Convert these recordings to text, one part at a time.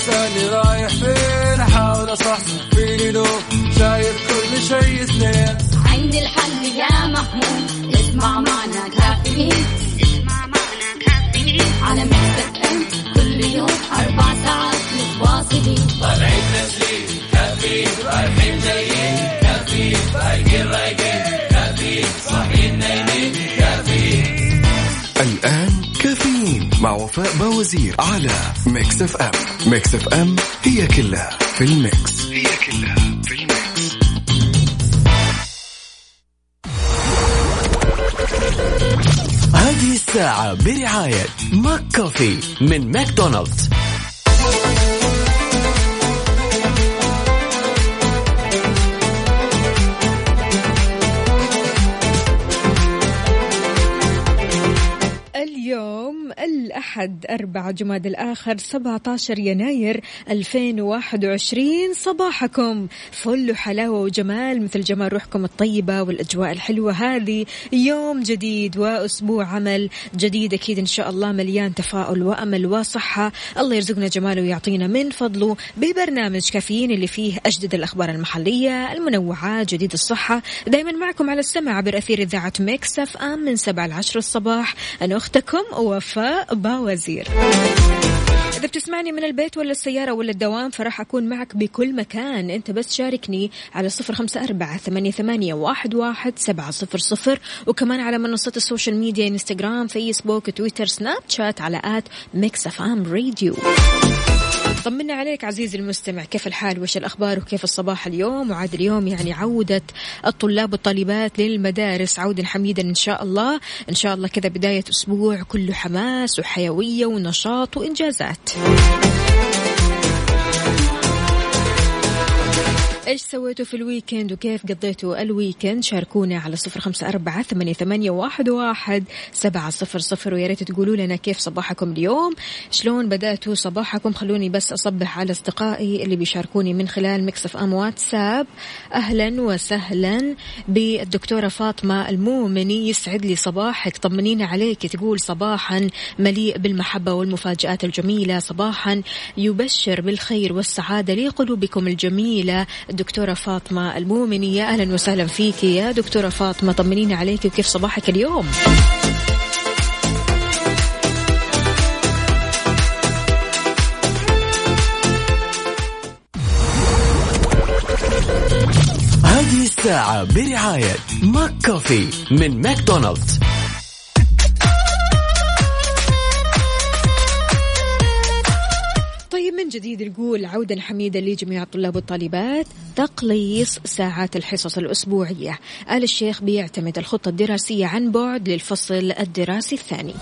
الصباح كل يوم لا Mix FM هي كلها في ال mix. هي كلها في ال mix. هذه الساعة برعاية McCafé من ماكدونالدز. الأحد 4 جماد الآخر 17 يناير 2021 صباحكم. فل وحلاوة وجمال مثل جمال روحكم الطيبة والأجواء الحلوة هذه. يوم جديد وأسبوع عمل جديد أكيد إن شاء الله مليان تفاؤل وأمل وصحة. الله يرزقنا جماله ويعطينا من فضله ببرنامج كافيين اللي فيه أجدد الأخبار المحلية المنوعات جديد الصحة. دايما معكم على السمع عبر أثير إذاعة Mix FM من 7 ل 10 الصباح. أنا أختكم وفاء باوزير إذا بتسمعني من البيت ولا السيارة ولا الدوام فراح أكون معك بكل مكان. أنت بس شاركني على صفر خمسة أربعة ثمانية, ثمانية واحد, واحد سبعة صفر صفر. وكمان على منصات ال social media Instagram Facebook Twitter Snapchat على at Mix FM Radio. طمنا عليك عزيزي المستمع كيف الحال؟ وش الأخبار؟ وكيف الصباح اليوم؟ وعاد اليوم يعني عودة الطلاب والطالبات للمدارس عودا حميدا إن شاء الله. إن شاء الله كذا بداية أسبوع كله حماس وحيوية ونشاط وإنجازات. إيش سويتوا في ال weekend وكيف قضيتوا ال weekend شاركونا على صفر خمسة أربعة ثمانية, واحد سبعة صفر صفر ويا ريت تقولوا لنا كيف صباحكم اليوم؟ شلون بدأتوا صباحكم؟ خلوني بس أصبح على أصدقائي اللي بيشاركوني من خلال Mix FM WhatsApp. أهلا وسهلا بالدكتورة فاطمة المؤمني يسعد لي صباحك. طمنينا عليك تقول صباحا مليء بالمحبة والمفاجآت الجميلة صباحا يبشر بالخير والسعادة لقلوبكم الجميلة. الدكتورة فاطمة المؤمني يا أهلا وسهلا فيك يا دكتورة فاطمة. طمنينا عليك وكيف صباحك اليوم؟ هذه الساعة برعاية McCafé من ماكدونالدز. طيب من جديد نقول عودا حميدا لجميع الطلاب والطالبات تقليص ساعات الحصص الأسبوعية. آل الشيخ بيعتمد الخطة الدراسية عن بعد للفصل الدراسي الثاني.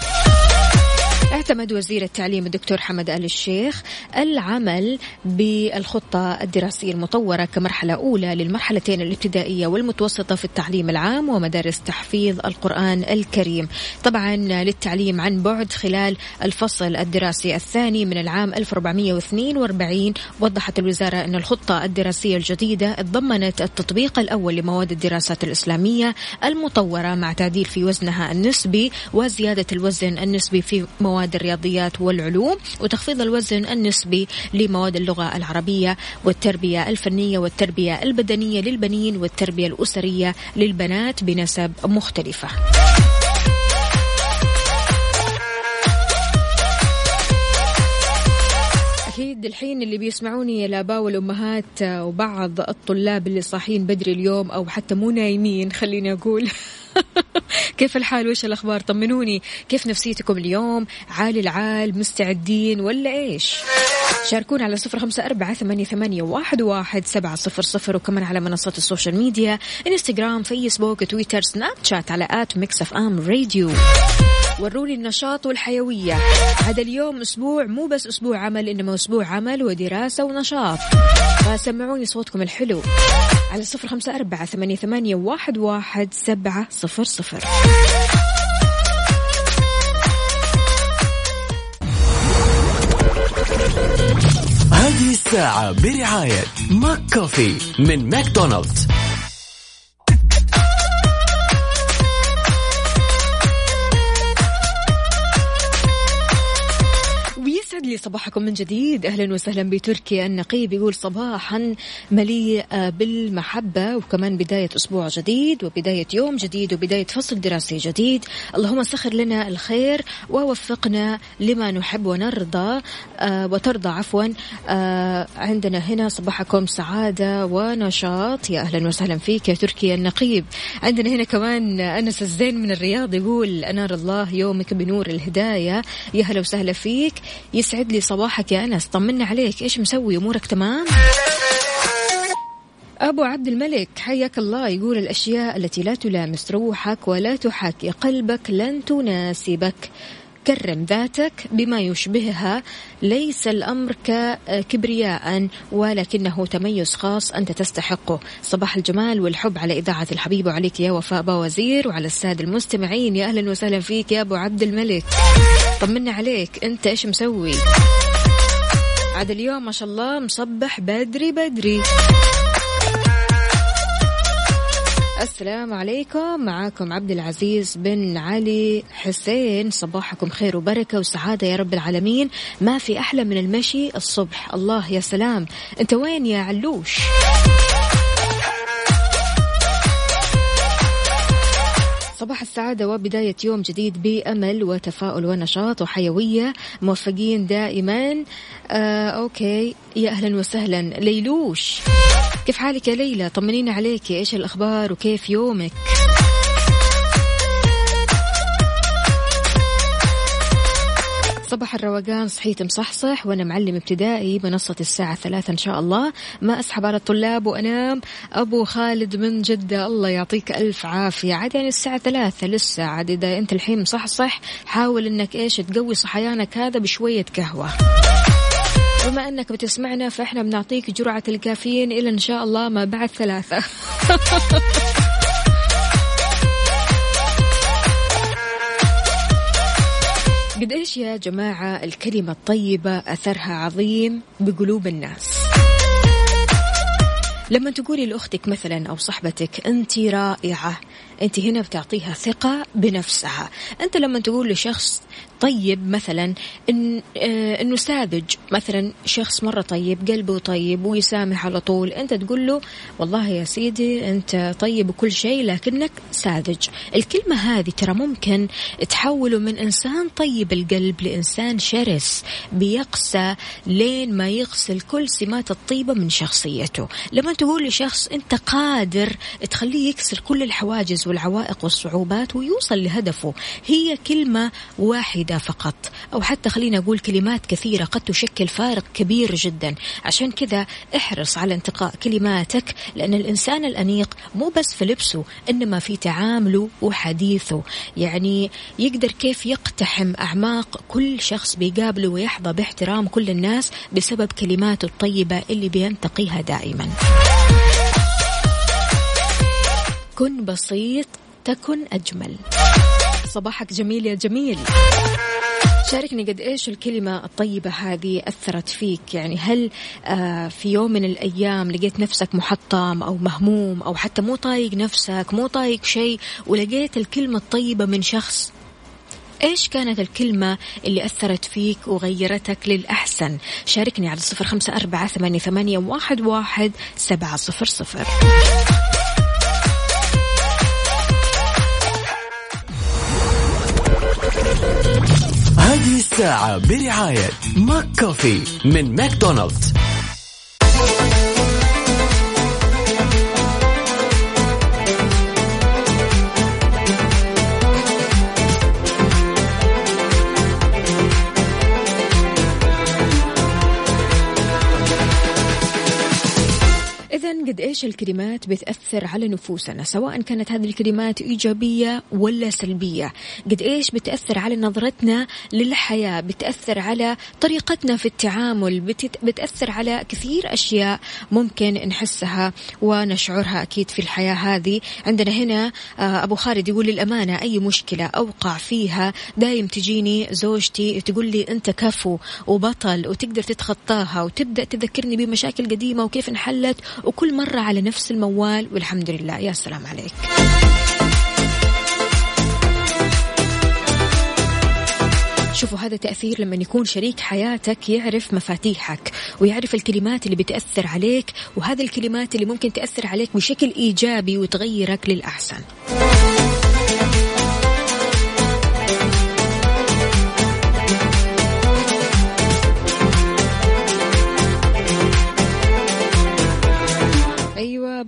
اعتمد وزير التعليم الدكتور حمد آل الشيخ العمل بالخطة الدراسية المطورة كمرحلة أولى للمرحلتين الابتدائية والمتوسطة في التعليم العام ومدارس تحفيظ القرآن الكريم. طبعا للتعليم عن بعد خلال الفصل الدراسي الثاني من العام 1442 وضحت الوزارة أن الخطة الدراسية الجديدة تضمنت التطبيق الأول لمواد الدراسات الإسلامية المطورة مع تعديل في وزنها النسبي وزيادة الوزن النسبي في مواد الرياضيات والعلوم وتخفيض الوزن النسبي لمواد اللغة العربية والتربية الفنية والتربية البدنية للبنين والتربية الأسرية للبنات بنسب مختلفة. أكيد الحين اللي بيسمعوني الآباء والأمهات وبعض الطلاب اللي صاحيين بدري اليوم أو حتى مو نايمين خليني أقول كيف الحال؟ وش الأخبار؟ طمنوني. كيف نفسيتكم اليوم؟ عالي العال مستعدين ولا إيش؟ شاركونا على صفر خمسة أربعة ثمانية, ثمانية واحد, واحد سبعة صفر صفر وكمان على منصات ال social media إنستغرام فيسبوك تويتر سناب شات على at Mix FM Radio. وروني النشاط والحيوية. هذا اليوم أسبوع مو بس أسبوع عمل إنما أسبوع عمل ودراسة ونشاط. فسمعوني صوتكم الحلو. على صفر خمسة أربعة ثمانية, ثمانية واحد, واحد سبعة صفر صفر. هذه الساعة برعاية McCafé من ماكدونالدز. صباحكم من جديد. أهلا وسهلا بتركي النقيب يقول صباحا مليء بالمحبة وكمان بداية أسبوع جديد وبداية يوم جديد وبداية فصل دراسي جديد. اللهم سخر لنا الخير ووفقنا لما نحب ونرضى آه وترضى عفوا. آه عندنا هنا صباحكم سعادة ونشاط. يا أهلا وسهلا فيك يا تركيا النقيب. عندنا هنا كمان أنس الزين من الرياض يقول أنار الله يومك بنور الهداية. يا هلا وسهلا فيك. يسعد لي صباحك يا أنس. طمنا عليك. إيش مسوي؟ أمورك تمام؟ أبو عبد الملك حياك الله. يقول الأشياء التي لا تلامس روحك ولا تحاكي قلبك لن تناسبك. كرم ذاتك بما يشبهها. ليس الأمر كبرياء ولكنه تميز خاص أنت تستحقه. صباح الجمال والحب على إذاعة الحبيب وعليك يا وفاء باوزير وعلى السادة المستمعين يا أهلا وسهلا فيك يا أبو عبد الملك. طمنا عليك أنت إيش مسوي؟ عاد اليوم ما شاء الله مصبح بدري بدري. السلام عليكم. معاكم عبد العزيز بن علي حسين. صباحكم خير وبركة وسعادة يا رب العالمين. ما في أحلى من المشي الصبح. الله يا سلام. أنت وين يا علوش؟ صباح السعادة وبداية يوم جديد بأمل وتفاؤل ونشاط وحيوية. موفقين دائما. آه أوكي. يا أهلا وسهلا. ليلوش. كيف حالك يا ليلى؟ طمنينا عليك. إيش الأخبار وكيف يومك؟ صباح الروقان صحيت مصحصح وأنا معلم ابتدائي منصة الساعة ثلاثة إن شاء الله. ما أسحب على الطلاب وأنام. أبو خالد من جدة الله يعطيك ألف عافية. عاد يعني الساعة ثلاثة لسه. عاد إذا أنت الحين مصحصح حاول إنك إيش تقوي صحيانك هذا بشوية قهوة. بما أنك بتسمعنا فإحنا بنعطيك جرعة الكافيين إلى إن شاء الله ما بعد ثلاثة. قد إيش يا جماعة الكلمة الطيبة أثرها عظيم بقلوب الناس؟ لما تقولي لأختك مثلا أو صاحبتك أنت رائعة. أنت هنا بتعطيها ثقة بنفسها. أنت لما تقول لشخص طيب مثلا إن آه إنه ساذج. مثلا شخص مرة طيب قلبه طيب ويسامح على طول أنت تقول له والله يا سيدي أنت طيب وكل شيء لكنك ساذج. الكلمة هذه ترى ممكن تحوله من إنسان طيب القلب لإنسان شرس بيقسى لين ما يغسل كل سمات الطيبة من شخصيته. لما تقول لشخص أنت قادر تخليه يكسر كل الحواجز والعوائق والصعوبات ويوصل لهدفه هي كلمة واحدة. واحدة فقط. أو حتى خلينا أقول كلمات كثيرة قد تشكل فارق كبير جدا. عشان كذا احرص على انتقاء كلماتك لأن الإنسان الأنيق مو بس في لبسه إنما في تعامله وحديثه. يعني يقدر كيف يقتحم أعماق كل شخص بيقابله ويحظى باحترام كل الناس بسبب كلماته الطيبة اللي بينتقيها دائما. كن بسيط تكن أجمل. صباحك جميل يا جميل. شاركني قد إيش الكلمة الطيبة هذه أثرت فيك؟ يعني هل آه في يوم من الأيام لقيت نفسك محطم أو مهموم أو حتى مو طايق نفسك مو طايق شيء ولقيت الكلمة الطيبة من شخص؟ إيش كانت الكلمة اللي أثرت فيك وغيرتك للأحسن؟ شاركني على صفر خمسة أربعة ثمانية, واحد سبعة صفر صفر. الساعة برعاية McCafé من ماكدونالدز. إيش الكلمات بتأثر على نفوسنا سواء كانت هذه الكلمات إيجابية ولا سلبية. قد إيش بتأثر على نظرتنا للحياة بتأثر على طريقتنا في التعامل بتأثر على كثير أشياء ممكن نحسها ونشعرها أكيد في الحياة هذه. عندنا هنا آه، أبو خالد يقول للأمانة أي مشكلة أوقع فيها دايم تجيني زوجتي تقول لي أنت كفو وبطل وتقدر تتخطاها وتبدأ تذكرني بمشاكل قديمة وكيف انحلت وكل مرة على نفس الموال والحمد لله. يا سلام عليك. شوفوا هذا تأثير لما يكون شريك حياتك يعرف مفاتيحك ويعرف الكلمات اللي بتأثر عليك وهذه الكلمات اللي ممكن تأثر عليك بشكل إيجابي وتغيرك للأحسن.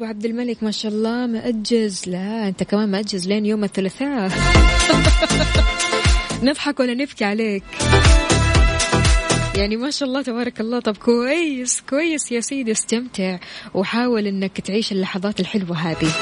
أبو عبد الملك ما شاء الله مأجز. لا أنت كمان مأجز لين يوم الثلاثاء. نضحك ولا نبكي عليك؟ يعني ما شاء الله تبارك الله. طب كويس كويس يا سيدي استمتع. وحاول إنك تعيش اللحظات الحلوة هذه.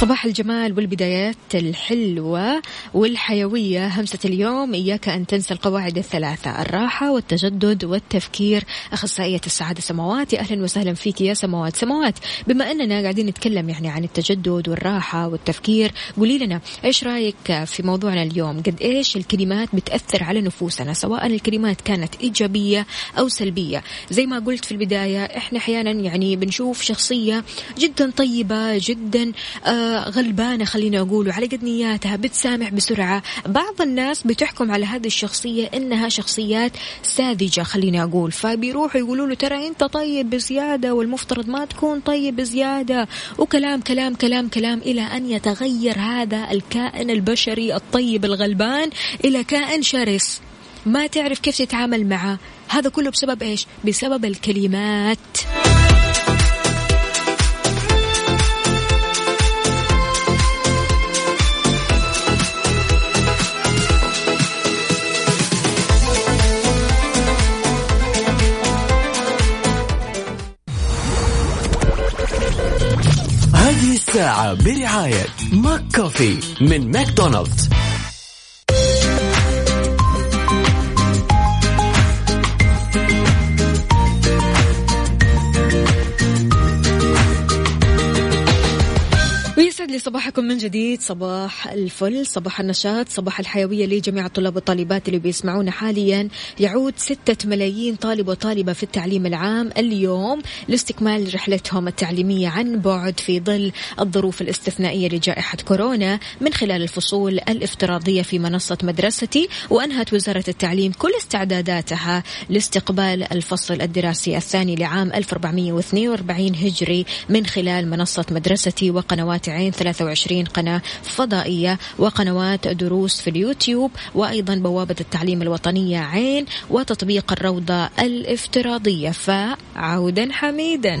صباح الجمال والبدايات الحلوة والحيوية. همسة اليوم إياك أن تنسى القواعد الثلاثة الراحة والتجدد والتفكير. أخصائية السعادة سماوات أهلا وسهلا فيك يا سماوات سماوات بما أننا قاعدين نتكلم يعني عن التجدد والراحة والتفكير قولي لنا إيش رأيك في موضوعنا اليوم؟ قد إيش الكلمات بتأثر على نفوسنا؟ سواء الكلمات كانت أو سلبية. زي ما قلت في البداية إحنا أحيانا يعني بنشوف شخصية جدا طيبة جدا آه غلبانة خلينا أقول وعلى قد نياتها بتسامح بسرعة. بعض الناس بتحكم على هذه الشخصية إنها شخصيات ساذجة خلينا أقول. فبيروحوا يقولوا له ترى أنت طيب بزيادة والمفترض ما تكون طيب بزيادة. وكلام كلام كلام كلام إلى أن يتغير هذا الكائن البشري الطيب الغلبان إلى كائن شرس. ما تعرف كيف تتعامل معه. هذا كله بسبب إيش؟ بسبب الكلمات. هذه الساعة برعاية McCafé من ماكدونالدز. لي صباحكم من جديد. صباح الفل صباح النشاط صباح الحيوية لجميع الطلاب والطالبات اللي بيسمعونا حاليا. يعود ستة ملايين طالب وطالبة في التعليم العام اليوم لاستكمال رحلتهم التعليمية عن بعد في ظل الظروف الاستثنائية لجائحة كورونا من خلال الفصول الافتراضية في منصة مدرستي. وأنهت وزارة التعليم كل استعداداتها لاستقبال الفصل الدراسي الثاني لعام 1442 هجري من خلال منصة مدرستي وقنوات عين 23 قناة فضائية وقنوات دروس في اليوتيوب وأيضا بوابة التعليم الوطنية عين وتطبيق الروضة الافتراضية. فعودا حميدا.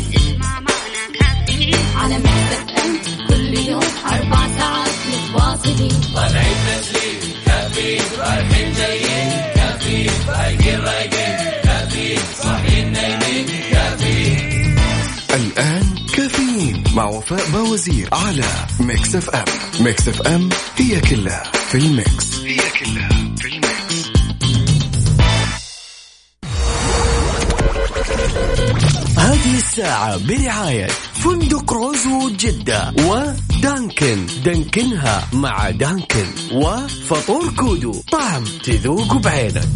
باوزير على Mix FM Mix FM هي كلها في ال mix. هي كلها في ال mix. هذه الساعة برعاية فندق روزوود جدة ودانكن. دانكنها مع دانكن وفطور كودو. طعم تذوق بعينك.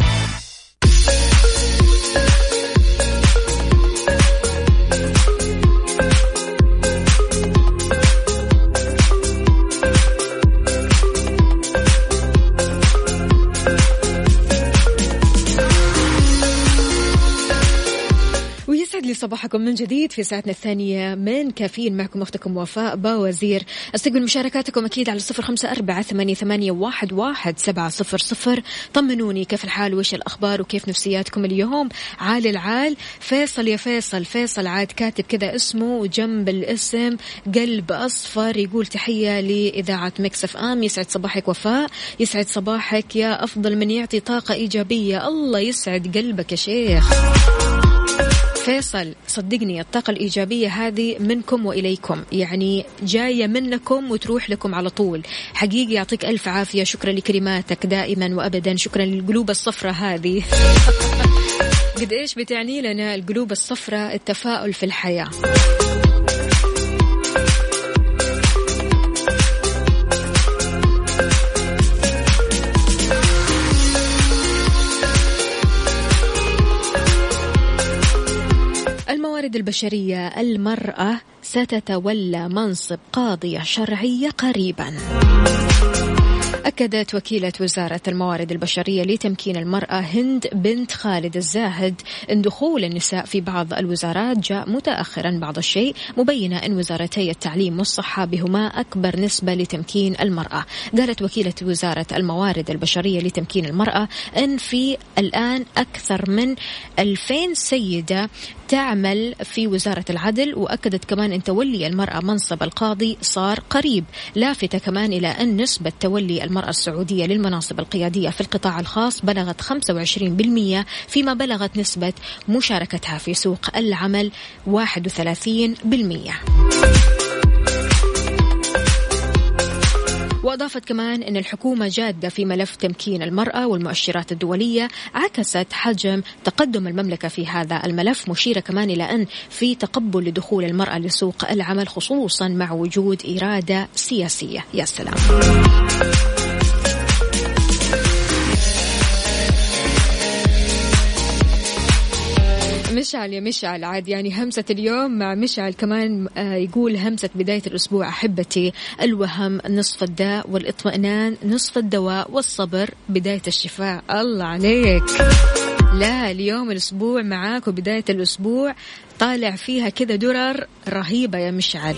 صباحكم من جديد في ساعتنا الثانية من كافيين. معكم أختكم وفاء باوزير. أستقبل مشاركاتكم أكيد على صفر خمسة أربعة ثمانية, واحد, سبعة صفر صفر. طمنوني كيف الحال؟ وإيش الأخبار؟ وكيف نفسياتكم اليوم؟ عال العال. فيصل يا فيصل. فيصل عاد كاتب كذا اسمه جنب الاسم قلب أصفر يقول تحية لإذاعة مكسف آم. يسعد صباحك وفاء. يسعد صباحك يا أفضل من يعطي طاقة إيجابية. الله يسعد قلبك يا شيخ. فيصل صدقني الطاقة الإيجابية هذه منكم وإليكم. يعني جاية منكم وتروح لكم على طول. حقيقي يعطيك ألف عافية. شكرا لكلماتك دائما وأبدا. شكرا للقلوب الصفراء هذه. قد إيش بتعني لنا القلوب الصفراء التفاؤل في الحياة. الموارد البشرية المرأة ستتولى منصب قاضية شرعية قريبا. أكدت وكيلة وزارة الموارد البشرية لتمكين المرأة هند بنت خالد الزاهد أن دخول النساء في بعض الوزارات جاء متأخرا بعض الشيء مبينة أن وزارتي التعليم والصحة بهما أكبر نسبة لتمكين المرأة. قالت وكيلة وزارة الموارد البشرية لتمكين المرأة أن في الآن أكثر من 2000 سيدة تعمل في وزارة العدل وأكدت كمان أن تولي المرأة منصب القاضي صار قريب. لافتة كمان إلى أن نسبة تولي المرأة السعودية للمناصب القيادية في القطاع الخاص بلغت 25% فيما بلغت نسبة مشاركتها في سوق العمل 31% وأضافت كمان أن الحكومة جادة في ملف تمكين المرأة والمؤشرات الدولية عكست حجم تقدم المملكة في هذا الملف مشيرة كمان إلى أن في تقبل لدخول المرأة لسوق العمل خصوصا مع وجود إرادة سياسية. يا سلام. مشعل يا مشعل. عاد يعني همسة اليوم مع مشعل كمان آه، يقول همسة بداية الأسبوع أحبتي الوهم نصف الداء والإطمئنان نصف الدواء والصبر بداية الشفاء. الله عليك. لا اليوم الأسبوع معاك وبداية الأسبوع طالع فيها كذا درر رهيبة يا مشعل.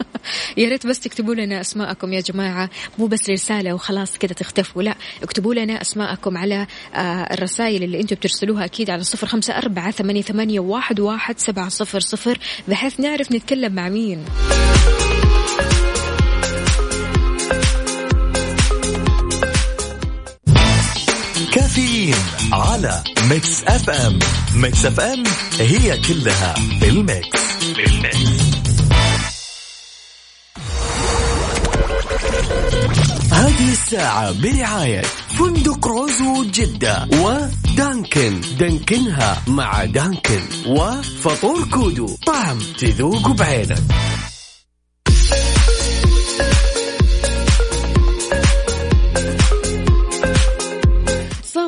يا ريت بس تكتبوا لنا أسماءكم يا جماعة. مو بس رساله وخلاص كذا تختفوا لا اكتبوا لنا أسماءكم على آه، الرسائل اللي أنتم بترسلوها أكيد على صفر خمسة أربعة ثمانية, ثمانية واحد, واحد سبعة صفر صفر بحيث نعرف نتكلم مع مين. كافيين على Mix FM. Mix FM هي كلها بال mix بال mix هذه الساعة برعاية فندق روزوود جدة ودانكن. دانكنها مع دانكن وفطور كودو. طعم تذوق بعينك.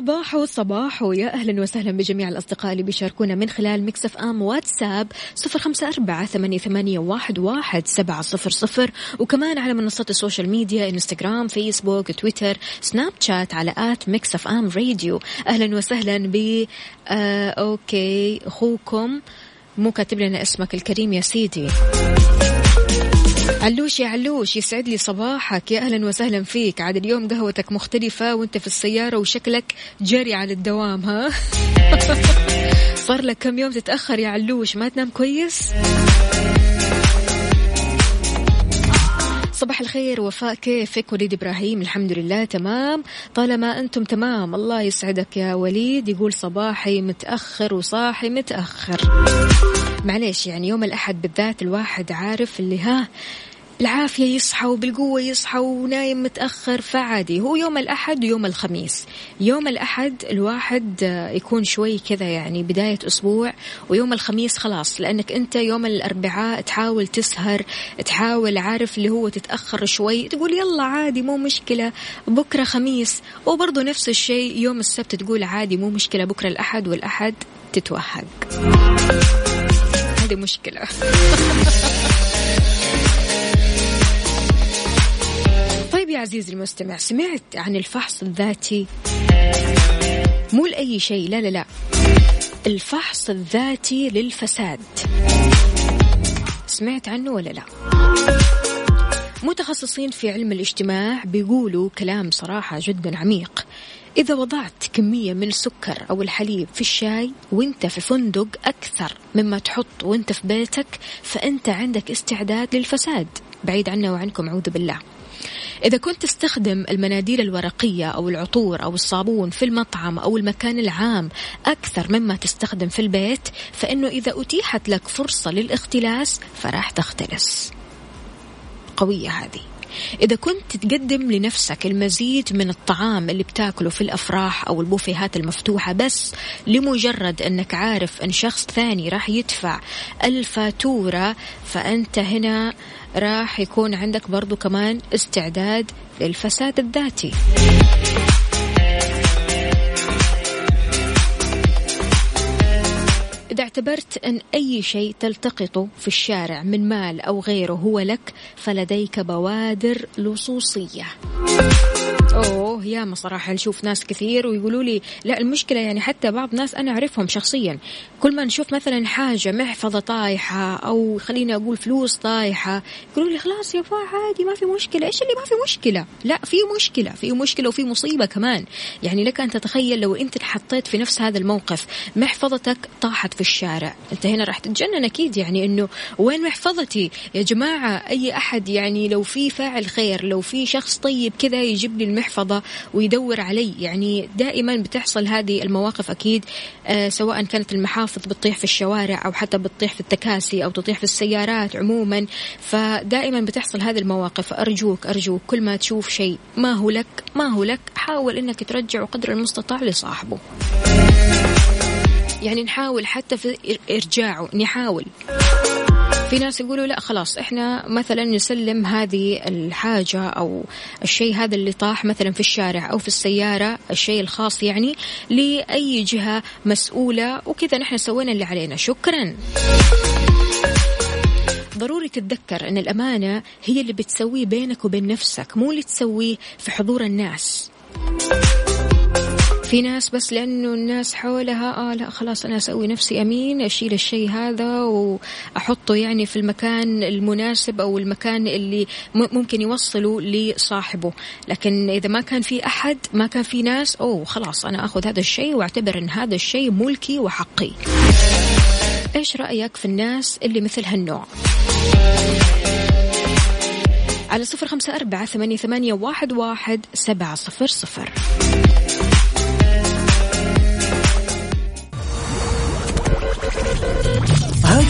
صباحو صباحو يا أهلا وسهلا بجميع الأصدقاء اللي بيشاركونا من خلال Mix FM واتساب صفر خمسة أربعة ثمانية, ثمانية واحد, واحد سبعة صفر صفر. وكمان على منصات ال social media إنستغرام فيسبوك تويتر سناب شات على at Mix FM Radio. أهلا وسهلا ب آه أوكي أخوكم مو كاتب لنا اسمك الكريم يا سيدي. علوش يا علوش يسعد لي صباحك. يا أهلا وسهلا فيك. عاد اليوم قهوتك مختلفة وأنت في السيارة وشكلك جري على الدوام ها؟ صار لك كم يوم تتأخر يا علوش ما تنام كويس؟ صباح الخير وفاء كيفك؟ وليد إبراهيم الحمد لله تمام. طالما أنتم تمام الله يسعدك يا وليد. يقول صباحي متأخر وصاحي متأخر. معليش يعني يوم الأحد بالذات الواحد عارف اللي ها بالعافية يصحى وبالقوة يصحى ونايم متأخر فعادي. هو يوم الأحد ويوم الخميس. يوم الأحد الواحد يكون شوي كذا يعني بداية أسبوع ويوم الخميس خلاص. لأنك أنت يوم الأربعاء تحاول تسهر تحاول عارف اللي هو تتأخر شوي تقول يلا عادي مو مشكلة بكرة خميس. وبرضه نفس الشيء يوم السبت تقول عادي مو مشكلة بكرة الأحد والأحد تتوهق. هذه مشكلة. عزيزي المستمع سمعت عن الفحص الذاتي؟ مو لأي شيء لا لا لا. الفحص الذاتي للفساد. سمعت عنه ولا لا؟ متخصصين في علم الاجتماع بيقولوا كلام صراحة جدا عميق. إذا وضعت كمية من السكر أو الحليب في الشاي وأنت في فندق أكثر مما تحط وأنت في بيتك فأنت عندك استعداد للفساد. بعيد عنا وعنكم أعوذ بالله. إذا كنت تستخدم المناديل الورقية أو العطور أو الصابون في المطعم أو المكان العام أكثر مما تستخدم في البيت فإنه إذا أتيحت لك فرصة للاختلاس فراح تختلس. قوية هذه. إذا كنت تقدم لنفسك المزيد من الطعام اللي بتاكله في الأفراح أو البوفيهات المفتوحة بس لمجرد أنك عارف أن شخص ثاني راح يدفع الفاتورة فأنت هنا راح يكون عندك برضو كمان استعداد للفساد الذاتي. اعتبرت أن أي شيء تلتقطه في الشارع من مال أو غيره هو لك فلديك بوادر لصوصية. أوه. ياما صراحة نشوف ناس كثير ويقولوا لي لا المشكلة يعني حتى بعض ناس أنا أعرفهم شخصيا. كل ما نشوف مثلا حاجة محفظة طايحة أو خليني أقول فلوس طايحة يقولوا لي خلاص يا فا عادي ما في مشكلة. إيش اللي ما في مشكلة؟ لا في مشكلة في مشكلة وفي مصيبة كمان. يعني لك أن تتخيل لو أنت حطيت في نفس هذا الموقف محفظتك طاحت في الشارع. انت هنا راح تتجنن أكيد يعني إنه وين محفظتي؟ يا جماعة أي أحد يعني لو في فاعل خير لو في شخص طيب كذا يجيب لي المحفظة ويدور علي. يعني دائما بتحصل هذه المواقف أكيد آه سواء كانت المحافظ بتطيح في الشوارع أو حتى بتطيح في التكاسي أو تطيح في السيارات عموما. فدائما بتحصل هذه المواقف. أرجوك أرجوك كل ما تشوف شيء ما هو لك ما هو لك حاول أنك ترجعه قدر المستطاع لصاحبه. يعني نحاول حتى في إرجاعه نحاول. في ناس يقولوا لا خلاص إحنا مثلا نسلم هذه الحاجة أو الشيء هذا اللي طاح مثلا في الشارع أو في السيارة الشيء الخاص يعني لأي جهة مسؤولة وكذا نحن سوينا اللي علينا. شكرا. ضروري تتذكر أن الأمانة هي اللي بتسويه بينك وبين نفسك مو اللي تسويه في حضور الناس. في ناس بس لأنه الناس حولها آه لا خلاص أنا أسوي نفسي أمين أشيل الشيء هذا وأحطه يعني في المكان المناسب أو المكان اللي ممكن يوصله لصاحبه. لكن إذا ما كان في أحد ما كان في ناس أوه خلاص أنا أخذ هذا الشيء وأعتبر أن هذا الشيء ملكي وحقي. إيش رأيك في الناس اللي مثل هالنوع؟ على صفر خمسة أربعة ثمانية, ثمانية واحد, واحد سبعة صفر صفر.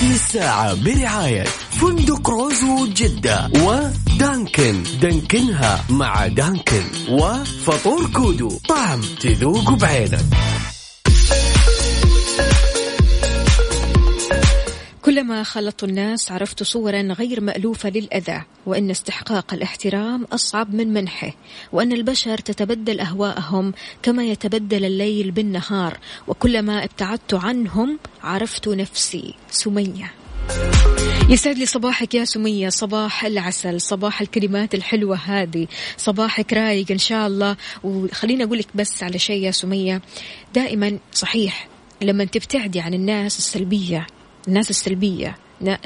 هذه الساعة برعاية فندق روزو جدة ودانكن. دانكنها مع دانكن وفطور كودو. طعم تذوق بعينك. كلما خلطت الناس عرفت صورا غير مألوفة للأذى وأن استحقاق الاحترام أصعب من منحه وأن البشر تتبدل أهواءهم كما يتبدل الليل بالنهار وكلما ابتعدت عنهم عرفت نفسي. سمية. يسعد لي صباحك يا سمية. صباح العسل صباح الكلمات الحلوة هذه. صباحك رايق إن شاء الله. وخليني أقول لك بس على شيء يا سمية. دائما صحيح لما تبتعدي عن الناس السلبية الناس السلبية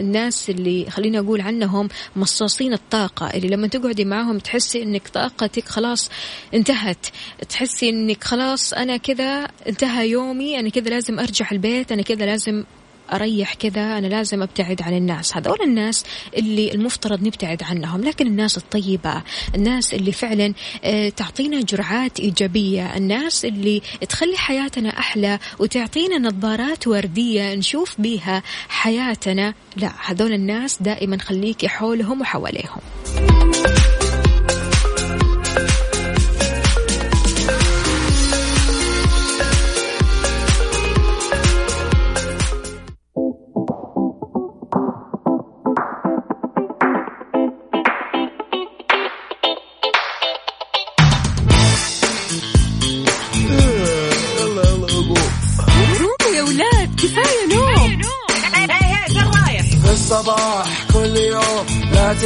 الناس اللي خليني أقول عنهم مصاصين الطاقة اللي لما تقعدي معهم تحسي إنك طاقتك خلاص انتهت تحسي إنك خلاص أنا كذا انتهى يومي أنا كذا لازم أرجع البيت أنا كذا لازم أريح كذا أنا لازم أبتعد عن الناس. هذول الناس اللي المفترض نبتعد عنهم لكن الناس الطيبة الناس اللي فعلا آه، تعطينا جرعات إيجابية الناس اللي تخلي حياتنا أحلى وتعطينا نظارات وردية نشوف بها حياتنا. لا هذول الناس دائما خليكي حولهم وحواليهم.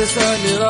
تسألني رايح فين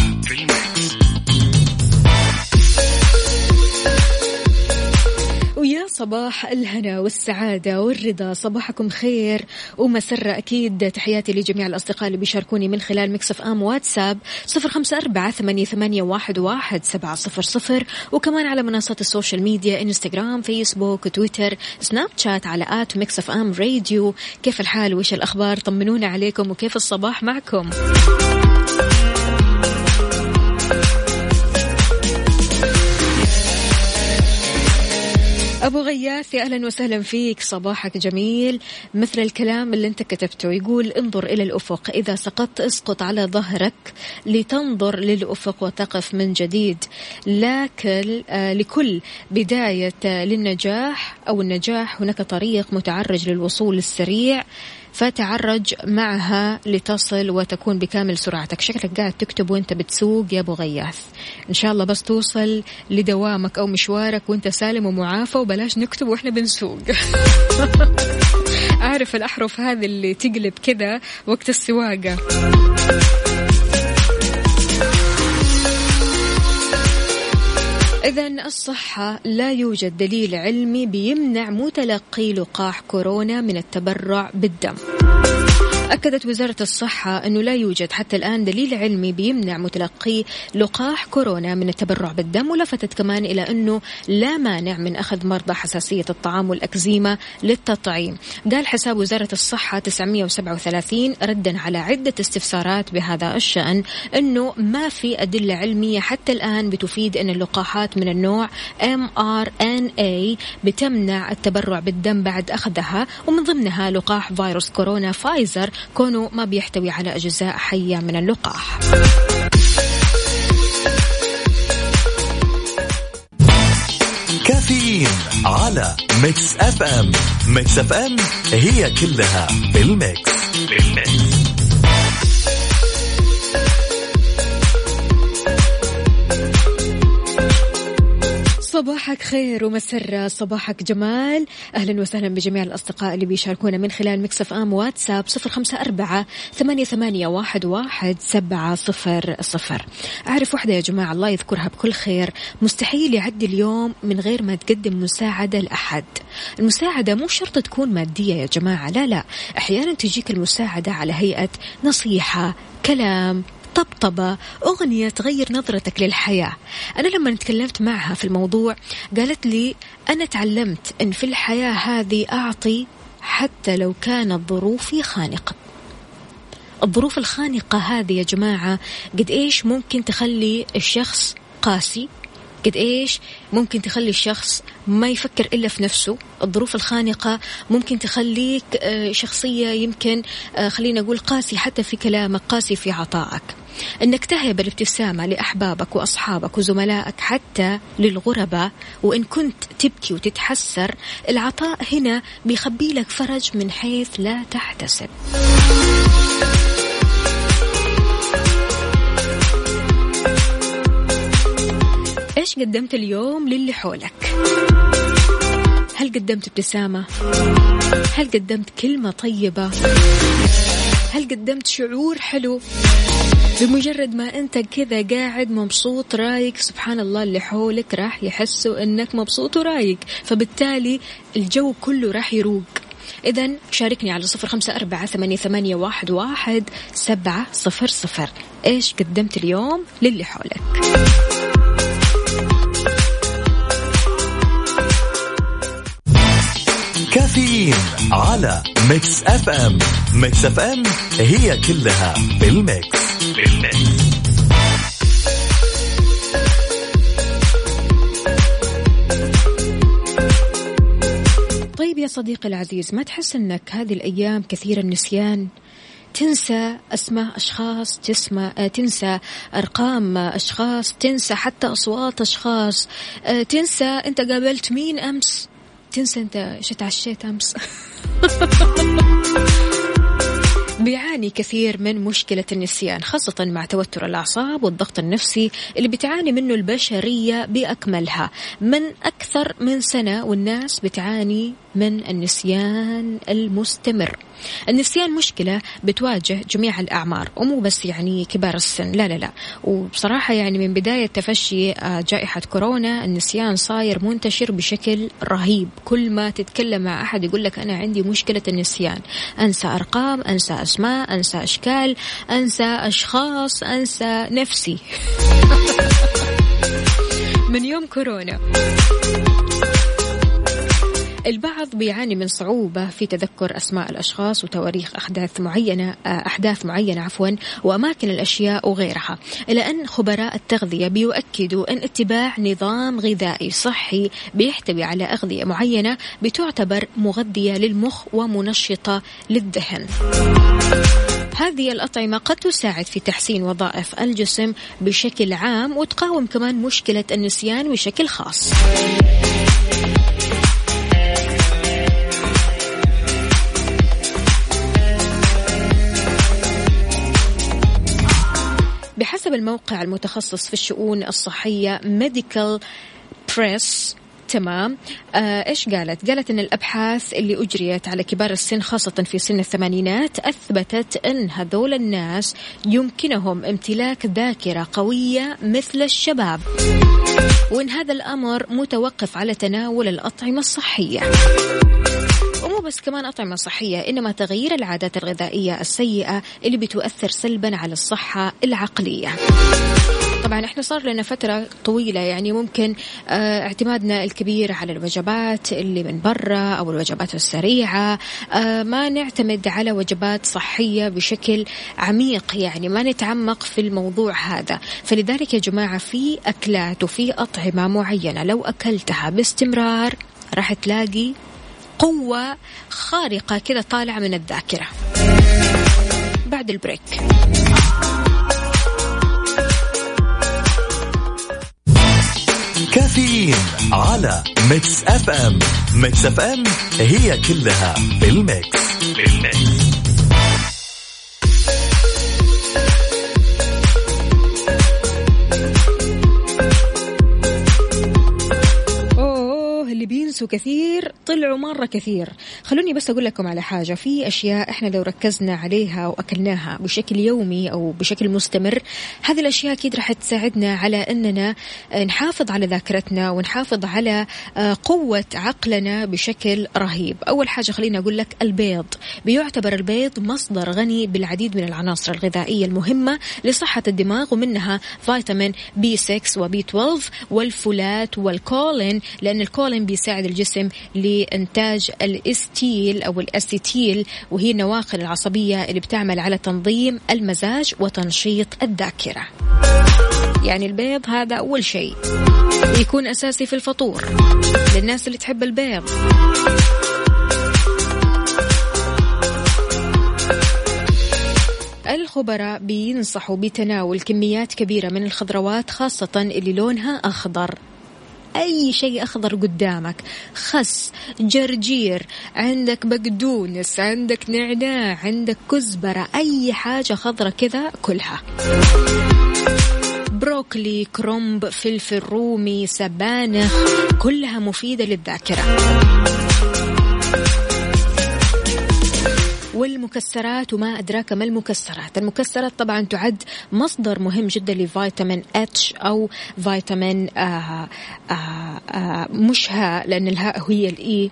صباح الهنا والسعادة والرضا. صباحكم خير. ومسرة أكيد. تحياتي لجميع الأصدقاء اللي بيشاركوني من خلال Mix FM واتساب صفر خمسة أربعة ثمانية, واحد سبعة صفر صفر. وكمان على منصات ال social media إنستغرام فيسبوك تويتر سناب شات على at Mix FM Radio. كيف الحال؟ وإيش الأخبار؟ طمنونا عليكم. وكيف الصباح معكم؟ أبو غياث يا أهلا وسهلا فيك. صباحك جميل. مثل الكلام اللي أنت كتبته يقول انظر إلى الأفق. إذا سقطت اسقط على ظهرك لتنظر للأفق وتقف من جديد. لكن آه لكل بداية للنجاح أو النجاح هناك طريق متعرج للوصول السريع. فتعرج معها لتصل وتكون بكامل سرعتك. شكلك قاعد تكتب وانت بتسوق يا أبو غياث. إن شاء الله بس توصل لدوامك أو مشوارك وانت سالم ومعافى وبلاش نكتب وإحنا بنسوق. أعرف الأحرف هذه اللي تقلب كذا وقت السواقة. إذا الصحة لا يوجد دليل علمي بيمنع متلقي لقاح كورونا من التبرع بالدم. أكدت وزارة الصحة أنه لا يوجد حتى الآن دليل علمي بيمنع متلقي لقاح كورونا من التبرع بالدم ولفتت كمان إلى أنه لا مانع من أخذ مرضى حساسية الطعام والأكزيما للتطعيم. قال حساب وزارة الصحة 937 ردا على عدة استفسارات بهذا الشأن أنه ما في أدلة علمية حتى الآن بتفيد أن اللقاحات من النوع mRNA بتمنع التبرع بالدم بعد أخذها ومن ضمنها لقاح فيروس كورونا فايزر كونه ما بيحتوي على أجزاء حية من اللقاح. كافيين على Mix FM. Mix FM هي كلها بال mix. بال mix. صباحك خير ومسرة. صباحك جمال. أهلا وسهلا بجميع الأصدقاء اللي بيشاركونا من خلال Mix FM واتساب صفر خمسة أربعة ثمانية, ثمانية واحد, واحد سبعة صفر صفر. أعرف وحدة يا جماعة الله يذكرها بكل خير. مستحيل يعدي اليوم من غير ما تقدم مساعدة لأحد. المساعدة مو شرط تكون مادية يا جماعة لا لا. أحيانا تجيك المساعدة على هيئة نصيحة كلام. طبطبة أغنية تغير نظرتك للحياة. أنا لما تكلمت معها في الموضوع قالت لي أنا تعلمت أن في الحياة هذه أعطي حتى لو كانت ظروفي خانقة. الظروف الخانقة هذه يا جماعة قد إيش ممكن تخلي الشخص قاسي؟ قد إيش ممكن تخلي الشخص ما يفكر إلا في نفسه؟ الظروف الخانقة ممكن تخليك آه، شخصية يمكن آه، خلينا نقول قاسي حتى في كلامك قاسي في عطائك. إنك تهب الابتسامة لأحبابك وأصحابك وزملائك حتى للغرباء وإن كنت تبكي وتتحسر العطاء هنا بيخبي لك فرج من حيث لا تحتسب. قدمت اليوم للي حولك. هل قدمت ابتسامة؟ هل قدمت كلمة طيبة؟ هل قدمت شعور حلو؟ بمجرد ما أنت كذا قاعد مبسوط رايق سبحان الله اللي حولك راح يحسوا إنك مبسوط ورايق فبالتالي الجو كله راح يروق. إذا شاركني على صفر خمسة أربعة ثمانية, ثمانية واحد, واحد سبعة صفر صفر. إيش قدمت اليوم للي حولك؟ كافيين على Mix FM Mix FM هي كلها بال mix بال mix طيب يا صديقي العزيز ما تحس إنك هذه الأيام كثير النسيان؟ تنسى اسماء أشخاص تسمى آه، تنسى أرقام أشخاص تنسى حتى أصوات أشخاص آه، تنسى أنت قابلت مين أمس؟ تنسى انت إيش تعشيت أمس. بيعاني كثير من مشكلة النسيان خاصة مع توتر الأعصاب والضغط النفسي اللي بتعاني منه البشرية بأكملها. من أكثر من سنة والناس بتعاني من النسيان المستمر. النسيان مشكلة بتواجه جميع الأعمار ومو بس يعني كبار السن. لا لا لا. وبصراحة يعني من بداية تفشي آه، جائحة كورونا النسيان صاير منتشر بشكل رهيب. كل ما تتكلم مع أحد يقول لك أنا عندي مشكلة النسيان. أنسى أرقام أنسى أسماء أنسى أشكال أنسى أشخاص أنسى نفسي. من يوم كورونا. البعض بيعاني من صعوبة في تذكر أسماء الأشخاص وتواريخ أحداث معينة آه، أحداث معينة عفوا وأماكن الأشياء وغيرها. إلى أن خبراء التغذية بيؤكدوا أن اتباع نظام غذائي صحي بيحتوي على أغذية معينة بتعتبر مغذية للمخ ومنشطة للذهن هذه الأطعمة قد تساعد في تحسين وظائف الجسم بشكل عام وتقاوم كمان مشكلة النسيان بشكل خاص. بحسب الموقع المتخصص في الشؤون الصحية Medical Press تمام. آه إيش قالت؟ قالت إن الأبحاث اللي أجريت على كبار السن خاصة في سن الثمانينات أثبتت إن هذول الناس يمكنهم امتلاك ذاكرة قوية مثل الشباب. وإن هذا الأمر متوقف على تناول الأطعمة الصحية. ومو بس كمان أطعمة صحية إنما تغيير العادات الغذائية السيئة اللي بتؤثر سلبا على الصحة العقلية. طبعا إحنا صار لنا فترة طويلة يعني ممكن آه اعتمادنا الكبير على الوجبات اللي من برا أو الوجبات السريعة. آه ما نعتمد على وجبات صحية بشكل عميق يعني ما نتعمق في الموضوع هذا. فلذلك يا جماعة في أكلات وفي أطعمة معينة لو أكلتها باستمرار راح تلاقي قوة خارقة كذا طالعة من الذاكرة. بعد ال break. كافيين على Mix FM. Mix FM هي كلها بال mix بال mix كثير طلعوا مرة كثير. خلوني بس أقول لكم على حاجة. في أشياء إحنا لو ركزنا عليها وأكلناها بشكل يومي أو بشكل مستمر هذه الأشياء أكيد راح تساعدنا على أننا نحافظ على ذاكرتنا ونحافظ على آه، قوة عقلنا بشكل رهيب. أول حاجة خليني أقول لك البيض. بيعتبر البيض مصدر غني بالعديد من العناصر الغذائية المهمة لصحة الدماغ ومنها فيتامين بي 6 وبي 12 والفولات والكولين لأن الكولين بيساعد الجسم لإنتاج الاستيل أو الأسيتيل وهي النواقل العصبية اللي بتعمل على تنظيم المزاج وتنشيط الذاكرة. يعني البيض هذا أول شيء يكون أساسي في الفطور للناس اللي تحب البيض. الخبراء بينصحوا بتناول كميات كبيرة من الخضروات خاصة اللي لونها أخضر. أي شيء أخضر قدامك. خس جرجير عندك بقدونس عندك نعناع عندك كزبرة أي حاجة خضرة كذا كلها. بروكلي كرومب فلفل رومي سبانخ كلها مفيدة للذاكرة. والمكسرات وما أدراك ما المكسرات. المكسرات طبعا تعد مصدر مهم جدا لفيتامين اتش أو فيتامين آه آه آه مش ها لأن الهاء هي الإي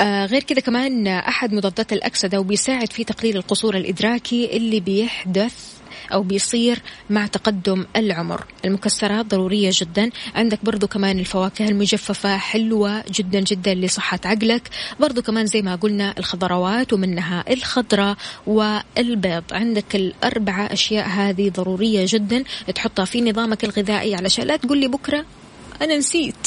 آه غير كذا كمان أحد مضادات الأكسدة وبيساعد في تقليل القصور الإدراكي اللي بيحدث أو بيصير مع تقدم العمر. المكسرات ضرورية جدا. عندك برضو كمان الفواكه المجففة حلوة جدا جدا لصحة عقلك. برضو كمان زي ما قلنا الخضروات ومنها الخضرة والبيض. عندك الأربعة أشياء هذه ضرورية جدا. تحطها في نظامك الغذائي. علشان لا تقول لي بكرة أنا نسيت.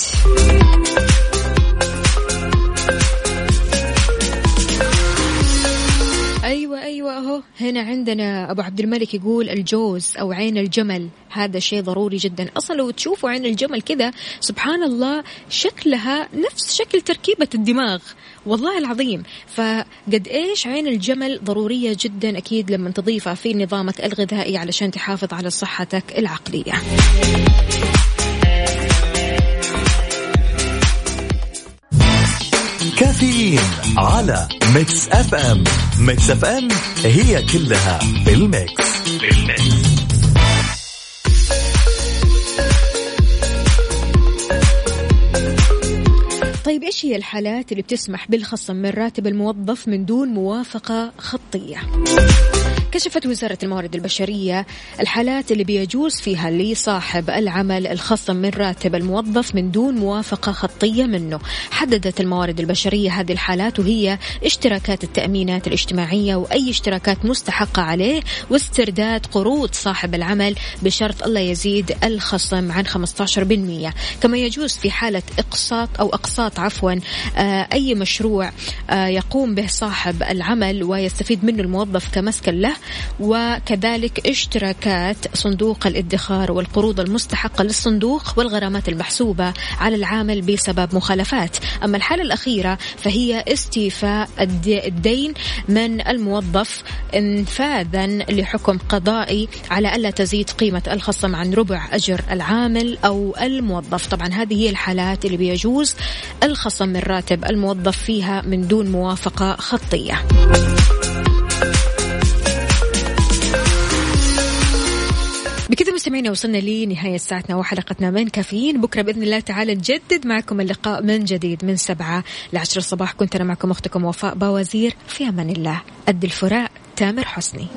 أيوه أهو. هنا عندنا أبو عبد الملك يقول الجوز أو عين الجمل. هذا شيء ضروري جدا. أصلا لو تشوفوا عين الجمل كذا سبحان الله شكلها نفس شكل تركيبة الدماغ. والله العظيم. فقد إيش عين الجمل ضرورية جدا أكيد لما تضيفها في نظامك الغذائي علشان تحافظ على صحتك العقلية. كافيين على Mix FM Mix FM هي كلها بال mix بال mix طيب إيش هي الحالات اللي بتسمح بالخصم من راتب الموظف من دون موافقة خطية؟ كشفت وزارة الموارد البشرية الحالات اللي بيجوز فيها لصاحب العمل الخصم من راتب الموظف من دون موافقة خطية منه. حددت الموارد البشرية هذه الحالات وهي اشتراكات التأمينات الاجتماعية وأي اشتراكات مستحقة عليه واسترداد قروض صاحب العمل بشرط الله يزيد الخصم عن 15% كما يجوز في حالة إقساط أو أقساط عفوا آه، أي مشروع آه، يقوم به صاحب العمل ويستفيد منه الموظف كمسكن له وكذلك اشتراكات صندوق الادخار والقروض المستحقة للصندوق والغرامات المحسوبة على العامل بسبب مخالفات. أما الحالة الأخيرة فهي استيفاء الدين من الموظف انفاذا لحكم قضائي على ألا تزيد قيمة الخصم عن ربع أجر العامل أو الموظف. طبعا هذه هي الحالات اللي بيجوز الخصم من راتب الموظف فيها من دون موافقة خطية. بكذا مستمعينا وصلنا لنهاية ساعتنا وحلقتنا من كافيين. بكرة بإذن الله تعالى نجدد معكم اللقاء من جديد من سبعة لعشر الصباح كنت أنا معكم أختكم وفاء باوزير. في أمان الله. قد الفراق تامر حسني.